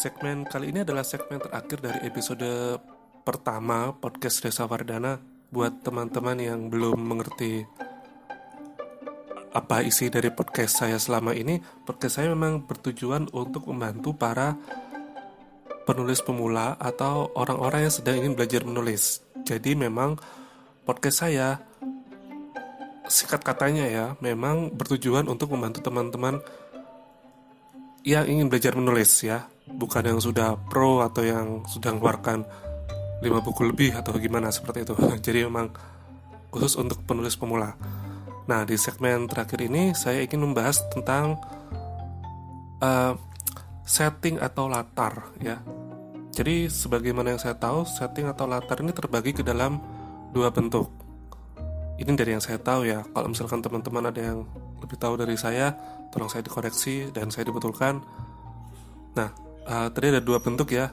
segmen kali ini adalah segmen terakhir dari episode pertama podcast Desa Wardana buat teman-teman yang belum mengerti apa isi dari podcast saya selama ini. Podcast saya memang bertujuan untuk membantu para penulis pemula atau orang-orang yang sedang ingin belajar menulis. Jadi memang podcast saya singkat katanya ya, memang bertujuan untuk membantu teman-teman yang ingin belajar menulis ya, bukan yang sudah pro atau yang sudah mengeluarkan 5 buku lebih atau gimana seperti itu. Jadi memang khusus untuk penulis pemula. Nah, di segmen terakhir ini saya ingin membahas tentang uh, setting atau latar ya. Jadi sebagaimana yang saya tahu, setting atau latar ini terbagi ke dalam dua bentuk. Ini dari yang saya tahu ya. Kalau misalkan teman-teman ada yang lebih tahu dari saya, tolong saya dikoreksi dan saya dibetulkan. Nah, uh, tadi ada dua bentuk ya.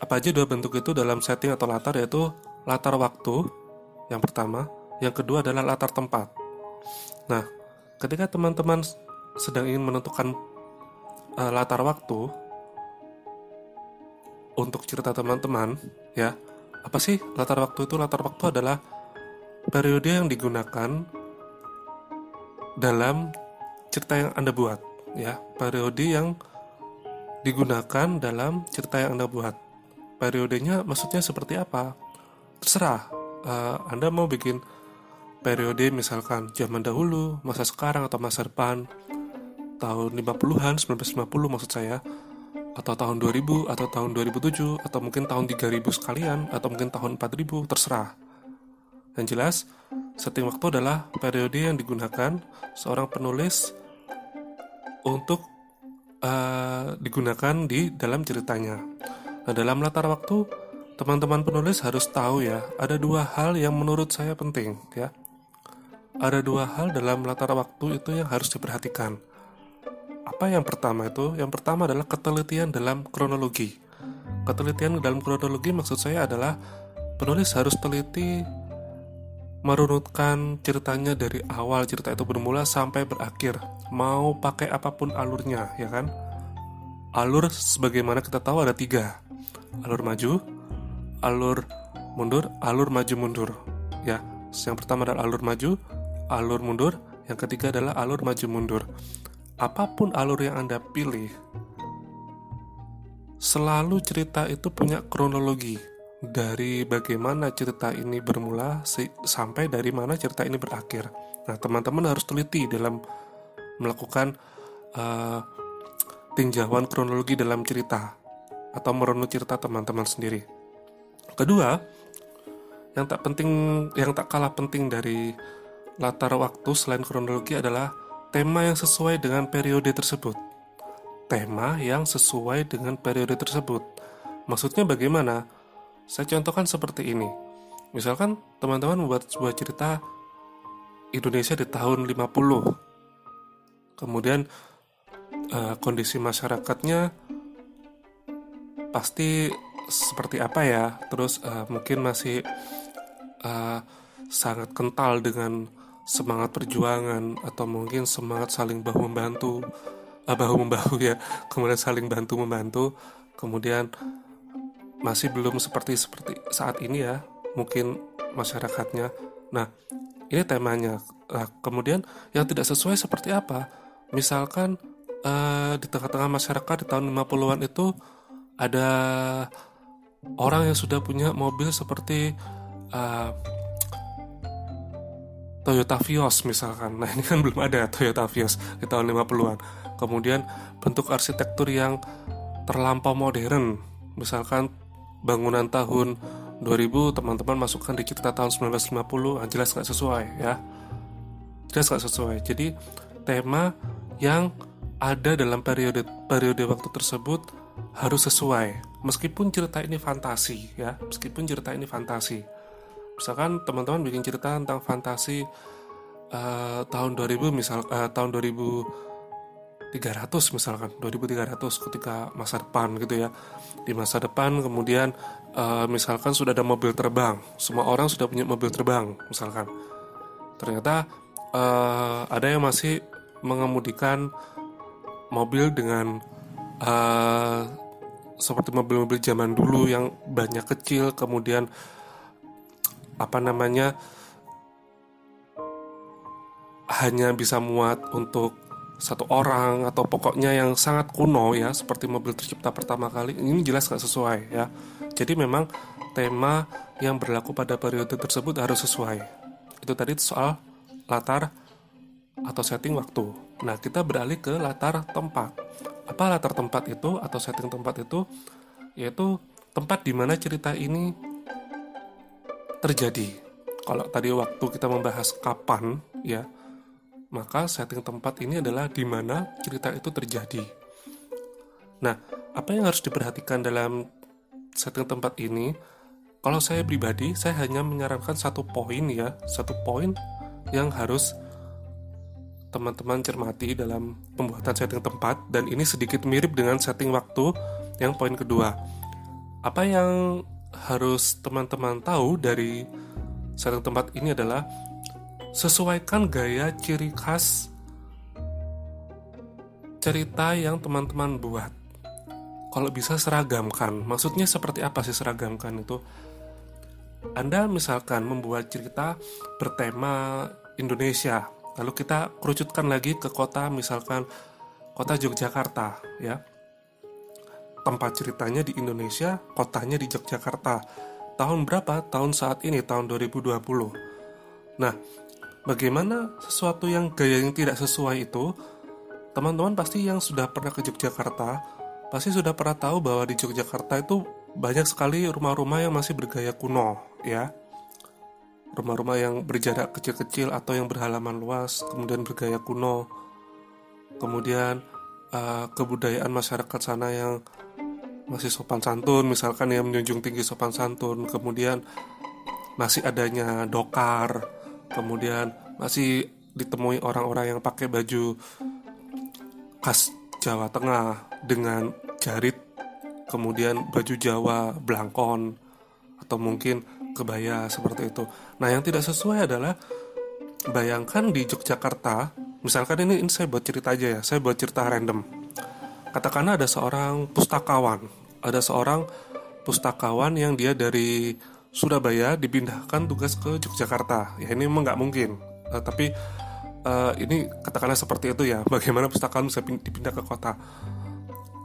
Apa aja dua bentuk itu dalam setting atau latar yaitu latar waktu yang pertama, yang kedua adalah latar tempat. Nah, ketika teman-teman sedang ingin menentukan uh, latar waktu untuk cerita teman-teman, ya, apa sih latar waktu itu? Latar waktu adalah periode yang digunakan dalam cerita yang Anda buat ya periode yang digunakan dalam cerita yang Anda buat. Periodenya maksudnya seperti apa? Terserah. Uh, Anda mau bikin periode misalkan zaman dahulu masa sekarang atau masa depan. Tahun 50-an 1950 maksud saya. Atau tahun 2000 atau tahun 2007 atau mungkin tahun 3000 sekalian atau mungkin tahun 4000 terserah. Yang jelas, setting waktu adalah periode yang digunakan seorang penulis untuk uh, digunakan di dalam ceritanya. Nah, dalam latar waktu, teman-teman penulis harus tahu ya, ada dua hal yang menurut saya penting ya. Ada dua hal dalam latar waktu itu yang harus diperhatikan. Apa yang pertama itu? Yang pertama adalah ketelitian dalam kronologi. Ketelitian dalam kronologi maksud saya adalah penulis harus teliti merunutkan ceritanya dari awal cerita itu bermula sampai berakhir. Mau pakai apa pun alurnya ya kan? Alur sebagaimana kita tahu ada tiga. Alur maju alur mundur alur maju mundur ya. Yang pertama adalah alur maju alur mundur. Yang ketiga adalah alur maju mundur. Apa pun alur yang anda pilih selalu cerita itu punya kronologi dari bagaimana cerita ini bermula sampai dari mana cerita ini berakhir. Nah, teman-teman harus teliti dalam melakukan uh, tinjauan kronologi dalam cerita atau merunut cerita teman-teman sendiri. Kedua, yang tak penting, yang tak kalah penting dari latar waktu selain kronologi adalah tema yang sesuai dengan periode tersebut. Tema yang sesuai dengan periode tersebut. Maksudnya bagaimana? Saya contohkan seperti ini. Misalkan teman-teman membuat sebuah cerita Indonesia di tahun 50. Kemudian uh, kondisi masyarakatnya pasti seperti apa ya? Terus uh, mungkin masih uh, sangat kental dengan semangat perjuangan atau mungkin semangat saling bahu membantu uh, bahu membahu ya kemudian saling bantu membantu kemudian masih belum seperti seperti saat ini ya mungkin masyarakatnya nah ini temanya nah, kemudian yang tidak sesuai seperti apa misalkan uh, di tengah-tengah masyarakat di tahun 50-an itu ada orang yang sudah punya mobil seperti uh, Toyota Vios misalkan. Nah, ini kan belum ada Toyota Vios di tahun 50-an. Kemudian bentuk arsitektur yang terlampau modern, misalkan bangunan tahun 2000 teman-teman masukkan di cerita tahun 1950 ah, jelas nggak sesuai ya. Jelas nggak sesuai. Jadi tema yang ada dalam periode periode waktu tersebut harus sesuai. Meskipun cerita ini fantasi ya. Meskipun cerita ini fantasi. Misalkan teman-teman bikin cerita tentang fantasi uh, tahun 2000 misal uh, tahun 2000 300 misalkan 2300 ketika masa depan gitu ya. Di masa depan kemudian uh, misalkan sudah ada mobil terbang semua orang sudah punya mobil terbang misalkan. Ternyata uh, ada yang masih mengemudikan mobil dengan uh, seperti mobil-mobil zaman dulu yang banyak kecil kemudian apa namanya hanya bisa muat untuk satu orang atau pokoknya yang sangat kuno ya seperti mobil tercipta pertama kali ini jelas nggak sesuai ya. Jadi memang tema yang berlaku pada periode tersebut harus sesuai. Itu tadi soal latar atau setting waktu. Nah kita beralih ke latar tempat. Apa latar tempat itu atau setting tempat itu? Yaitu tempat di mana cerita ini terjadi. Kalau tadi waktu kita membahas kapan ya maka setting tempat ini adalah di mana cerita itu terjadi. Nah, apa yang harus diperhatikan dalam setting tempat ini? Kalau saya pribadi, saya hanya menyarankan satu poin ya, satu poin yang harus teman-teman cermati dalam pembuatan setting tempat dan ini sedikit mirip dengan setting waktu yang poin kedua. Apa yang harus teman-teman tahu dari setting tempat ini adalah sesuaikan gaya ciri khas cerita yang teman-teman buat. Kalau bisa seragamkan, maksudnya seperti apa sih seragamkan itu? Anda misalkan membuat cerita bertema Indonesia, lalu kita kerucutkan lagi ke kota misalkan kota Yogyakarta, ya. Tempat ceritanya di Indonesia, kotanya di Yogyakarta. Tahun berapa? Tahun saat ini, tahun 2020. Nah, Bagaimana sesuatu yang gaya yang tidak sesuai itu? Teman-teman pasti yang sudah pernah ke Yogyakarta pasti sudah pernah tahu bahwa di Yogyakarta itu banyak sekali rumah-rumah yang masih bergaya kuno, ya. Rumah-rumah yang berjarak kecil-kecil atau yang berhalaman luas, kemudian bergaya kuno. Kemudian uh, kebudayaan masyarakat sana yang masih sopan santun, misalkan yang menjunjung tinggi sopan santun. Kemudian masih adanya dokar, kemudian masih ditemui orang-orang yang pakai baju khas Jawa Tengah dengan jarit kemudian baju Jawa belangkon atau mungkin kebaya seperti itu. Nah, yang tidak sesuai adalah bayangkan di Yogyakarta, misalkan ini, ini saya buat cerita aja ya, saya buat cerita random. Katakanlah ada seorang pustakawan, ada seorang pustakawan yang dia dari Surabaya dipindahkan tugas ke Yogyakarta. Ya ini memang nggak mungkin. Uh, tapi uh, ini katakanlah seperti itu ya. Bagaimana pustakaan bisa dipindah ke kota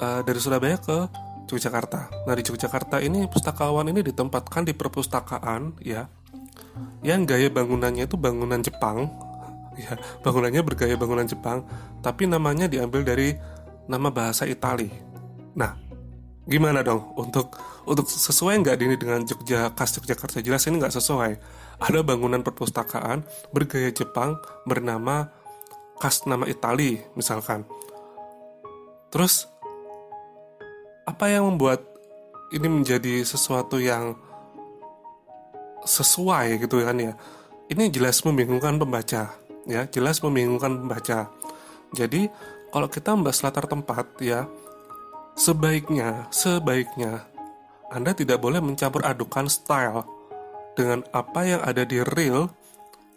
uh, dari Surabaya ke Yogyakarta. Nah di Yogyakarta ini pustakawan ini ditempatkan di perpustakaan ya, yang gaya bangunannya itu bangunan Jepang. Ya bangunannya bergaya bangunan Jepang, tapi namanya diambil dari nama bahasa Itali. Nah gimana dong? Untuk untuk sesuai nggak ini dengan Jogja khas Yogyakarta? Jelas ini nggak sesuai. Ada bangunan perpustakaan bergaya Jepang bernama khas nama Itali misalkan. Terus apa yang membuat ini menjadi sesuatu yang sesuai gitu kan ya? Ini jelas membingungkan pembaca ya. Jelas membingungkan pembaca. Jadi kalau kita membahas latar tempat ya Sebaiknya, sebaiknya Anda tidak boleh mencampur adukan style dengan apa yang ada di real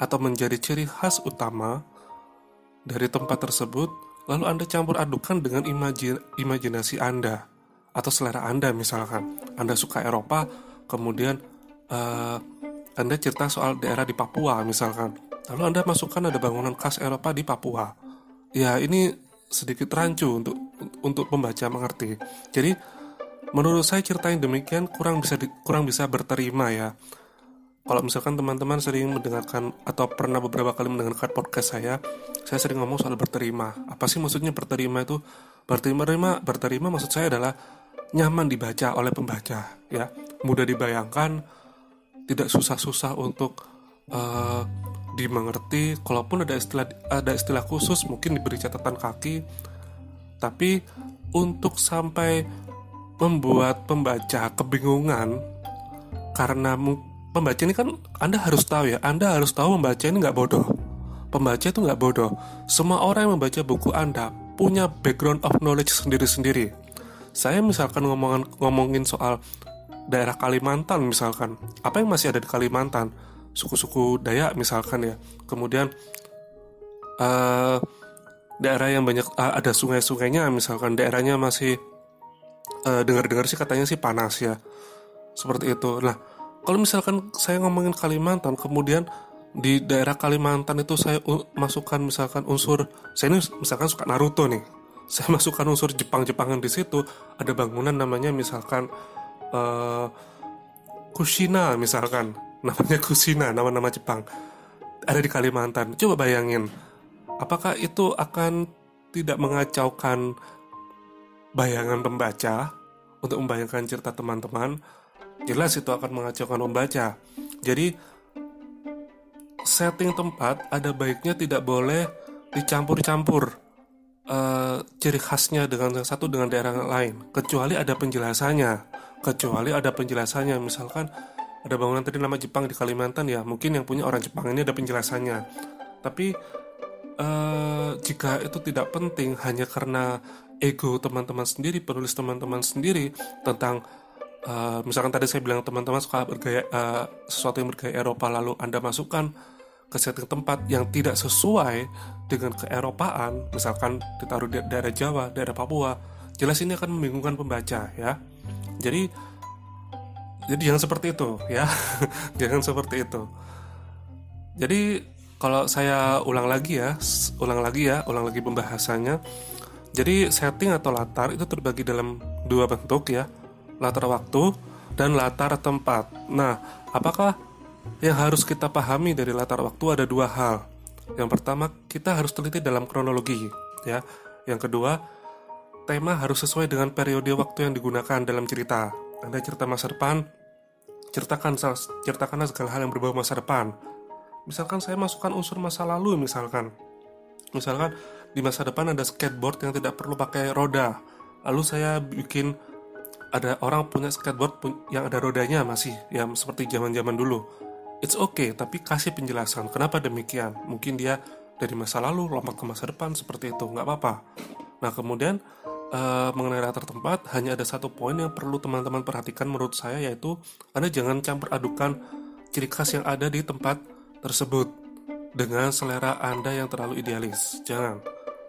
atau menjadi ciri khas utama dari tempat tersebut, lalu Anda campur adukan dengan imajin, imajinasi Anda atau selera Anda misalkan. Anda suka Eropa, kemudian uh, Anda cerita soal daerah di Papua misalkan. Lalu Anda masukkan ada bangunan khas Eropa di Papua. Ya, ini sedikit rancu untuk untuk pembaca mengerti. Jadi menurut saya cerita yang demikian kurang bisa di, kurang bisa berterima ya. Kalau misalkan teman-teman sering mendengarkan atau pernah beberapa kali mendengarkan podcast saya, saya sering ngomong soal berterima. Apa sih maksudnya berterima itu? Berterima, berterima maksud saya adalah nyaman dibaca oleh pembaca, ya, mudah dibayangkan, tidak susah-susah untuk uh, dimengerti. Kalaupun ada istilah ada istilah khusus, mungkin diberi catatan kaki tapi untuk sampai membuat pembaca kebingungan karena pembaca ini kan Anda harus tahu ya, Anda harus tahu membaca ini nggak bodoh. Pembaca itu nggak bodoh. Semua orang yang membaca buku Anda punya background of knowledge sendiri-sendiri. Saya misalkan ngomongin, ngomongin soal daerah Kalimantan misalkan, apa yang masih ada di Kalimantan? Suku-suku Dayak misalkan ya. Kemudian uh, daerah yang banyak uh, ada sungai-sungainya misalkan daerahnya masih uh, dengar-dengar sih katanya sih panas ya. Seperti itu. Nah kalau misalkan saya ngomongin Kalimantan kemudian di daerah Kalimantan itu saya masukkan misalkan unsur saya ini misalkan suka Naruto nih. Saya masukkan unsur Jepang-Jepangan di situ ada bangunan namanya misalkan uh, Kushina misalkan namanya Kushina nama-nama Jepang. Ada di Kalimantan. Coba bayangin apakah itu akan tidak mengacaukan bayangan pembaca untuk membayangkan cerita teman-teman? Jelas itu akan mengacaukan pembaca. Jadi setting tempat ada baiknya tidak boleh dicampur-campur uh, ciri khasnya dengan satu dengan daerah lain. Kecuali ada penjelasannya. Kecuali ada penjelasannya. Misalkan ada bangunan tadi nama Jepang di Kalimantan ya. Mungkin yang punya orang Jepang ini ada penjelasannya. Tapi uh, jika itu tidak penting hanya karena ego teman-teman sendiri penulis teman-teman sendiri tentang uh, misalkan tadi saya bilang teman-teman suka bergaya uh, sesuatu yang bergaya Eropa lalu anda masukkan ke setting tempat yang tidak sesuai dengan keeropaan misalkan ditaruh di daerah Jawa daerah Papua jelas ini akan membingungkan pembaca ya. Jadi jadi jangan seperti itu ya. Jangan seperti itu. Jadi kalau saya ulang lagi ya ulang lagi ya ulang lagi pembahasannya. Jadi setting atau latar itu terbagi dalam dua bentuk ya. Latar waktu dan latar tempat. Nah apakah yang harus kita pahami dari latar waktu ada dua hal? Yang pertama kita harus teliti dalam kronologi ya. Yang kedua tema harus sesuai dengan periode waktu yang digunakan dalam cerita. Anda cerita masa depan, ceritakan ceritakanlah segala hal yang berbau masa depan. Misalkan saya masukkan unsur masa lalu misalkan. Misalkan di masa depan ada skateboard yang tidak perlu pakai roda. Lalu saya bikin ada orang punya skateboard yang ada rodanya masih ya seperti zaman-zaman dulu. It's okay, tapi kasih penjelasan kenapa demikian. Mungkin dia dari masa lalu lompat ke masa depan seperti itu, nggak apa-apa. Nah kemudian uh, mengenai latar tempat hanya ada satu poin yang perlu teman-teman perhatikan menurut saya yaitu Anda jangan campur adukan ciri khas yang ada di tempat tersebut dengan selera Anda yang terlalu idealis. Jangan.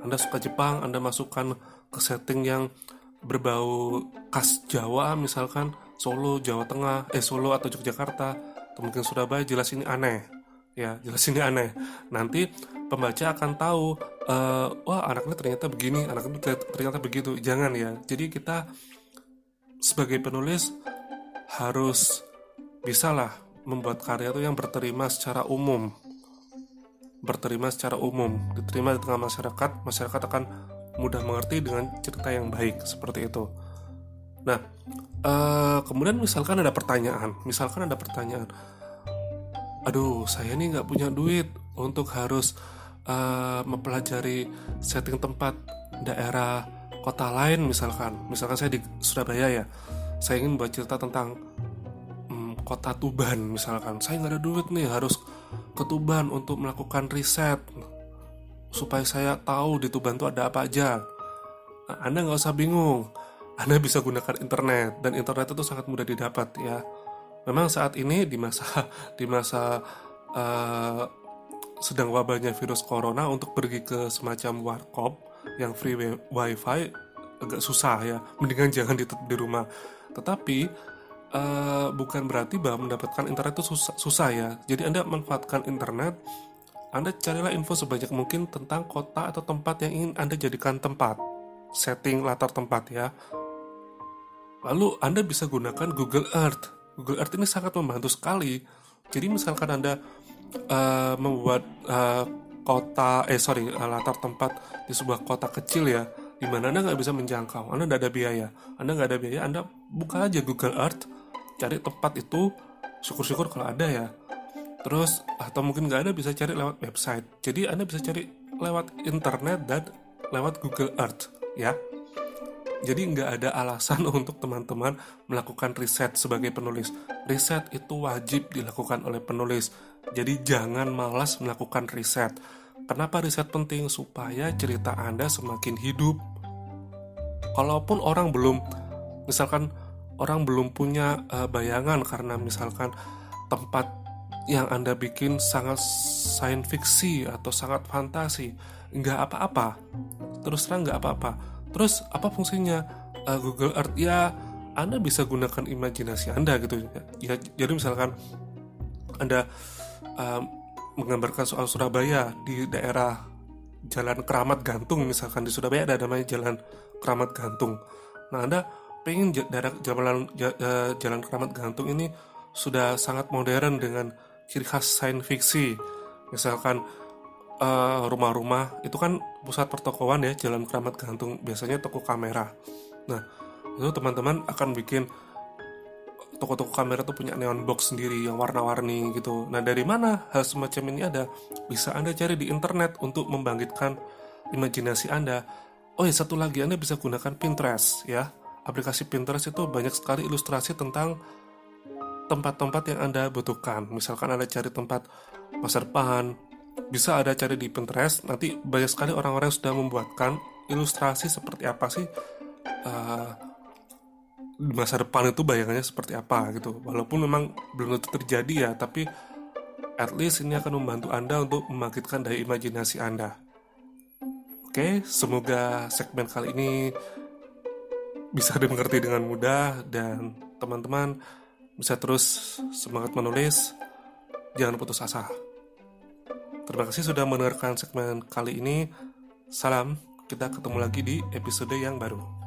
Anda suka Jepang, Anda masukkan ke setting yang berbau khas Jawa misalkan Solo, Jawa Tengah, eh Solo atau Yogyakarta, atau mungkin Surabaya jelas ini aneh. Ya, jelas ini aneh. Nanti pembaca akan tahu uh, wah anaknya ternyata begini anaknya ternyata begitu. Jangan ya. Jadi kita sebagai penulis harus bisalah membuat karya itu yang berterima secara umum. Berterima secara umum. Diterima di tengah masyarakat masyarakat akan mudah mengerti dengan cerita yang baik seperti itu. Nah uh, kemudian misalkan ada pertanyaan misalkan ada pertanyaan aduh saya ini nggak punya duit untuk harus uh, mempelajari setting tempat daerah kota lain misalkan. Misalkan saya di Surabaya ya saya ingin buat cerita tentang um, kota Tuban misalkan. Saya nggak ada duit nih harus ke Tuban untuk melakukan riset supaya saya tahu di Tuban itu ada apa aja. Nah, Anda nggak usah bingung. Anda bisa gunakan internet dan internet itu sangat mudah didapat ya. Memang saat ini di masa di masa uh, sedang wabahnya virus corona untuk pergi ke semacam warkop yang free wifi agak susah ya. Mendingan jangan ditutup di rumah. Tetapi uh, bukan berarti bahwa mendapatkan internet itu susah, susah ya. Jadi anda manfaatkan internet anda carilah info sebanyak mungkin tentang kota atau tempat yang ingin anda jadikan tempat. Setting latar tempat ya. Lalu anda bisa gunakan Google Earth. Google Earth ini sangat membantu sekali. Jadi misalkan anda uh, membuat uh, kota eh sorry uh, latar tempat di sebuah kota kecil ya di mana anda nggak bisa menjangkau. Anda nggak ada biaya. Anda nggak ada biaya anda buka aja Google Earth cari tempat itu syukur-syukur kalau ada ya. Terus atau mungkin nggak ada bisa cari lewat website. Jadi anda bisa cari lewat internet dan lewat Google Earth ya. Jadi nggak ada alasan untuk teman-teman melakukan riset sebagai penulis. Riset itu wajib dilakukan oleh penulis. Jadi jangan malas melakukan riset. Kenapa riset penting? Supaya cerita Anda semakin hidup. Kalaupun orang belum, misalkan orang belum punya uh, bayangan karena misalkan tempat yang Anda bikin sangat science fiksi atau sangat fantasi, nggak apa-apa. Terus terang nggak apa-apa. Terus apa fungsinya? uh, Google Earth ya anda bisa gunakan imajinasi anda gitu ya jadi misalkan anda uh, menggambarkan soal Surabaya di daerah Jalan Keramat Gantung misalkan di Surabaya ada namanya Jalan Keramat Gantung. Nah anda pengen daerah jalan uh, Jalan Keramat Gantung ini sudah sangat modern dengan ciri khas sains fiksi. Misalkan rumah rumah-rumah itu kan pusat pertokoan ya Jalan Keramat Gantung biasanya toko kamera. Nah itu teman-teman akan bikin toko-toko kamera tuh punya neon box sendiri yang warna-warni gitu. Nah dari mana hal semacam ini ada? Bisa Anda cari di internet untuk membangkitkan imajinasi Anda. Oh ya satu lagi Anda bisa gunakan Pinterest ya. Aplikasi Pinterest itu banyak sekali ilustrasi tentang tempat-tempat yang Anda butuhkan. Misalkan Anda cari tempat masa depan, bisa Anda cari di Pinterest. Nanti banyak sekali orang-orang sudah membuatkan ilustrasi seperti apa sih uh, masa depan itu bayangannya seperti apa gitu. Walaupun memang belum tentu terjadi ya tapi at least ini akan membantu anda untuk membangkitkan daya imajinasi anda. Oke semoga segmen kali ini bisa dimengerti dengan mudah dan teman-teman bisa terus semangat menulis. Jangan putus asa. Terima kasih sudah mendengarkan segmen kali ini. Salam kita ketemu lagi di episode yang baru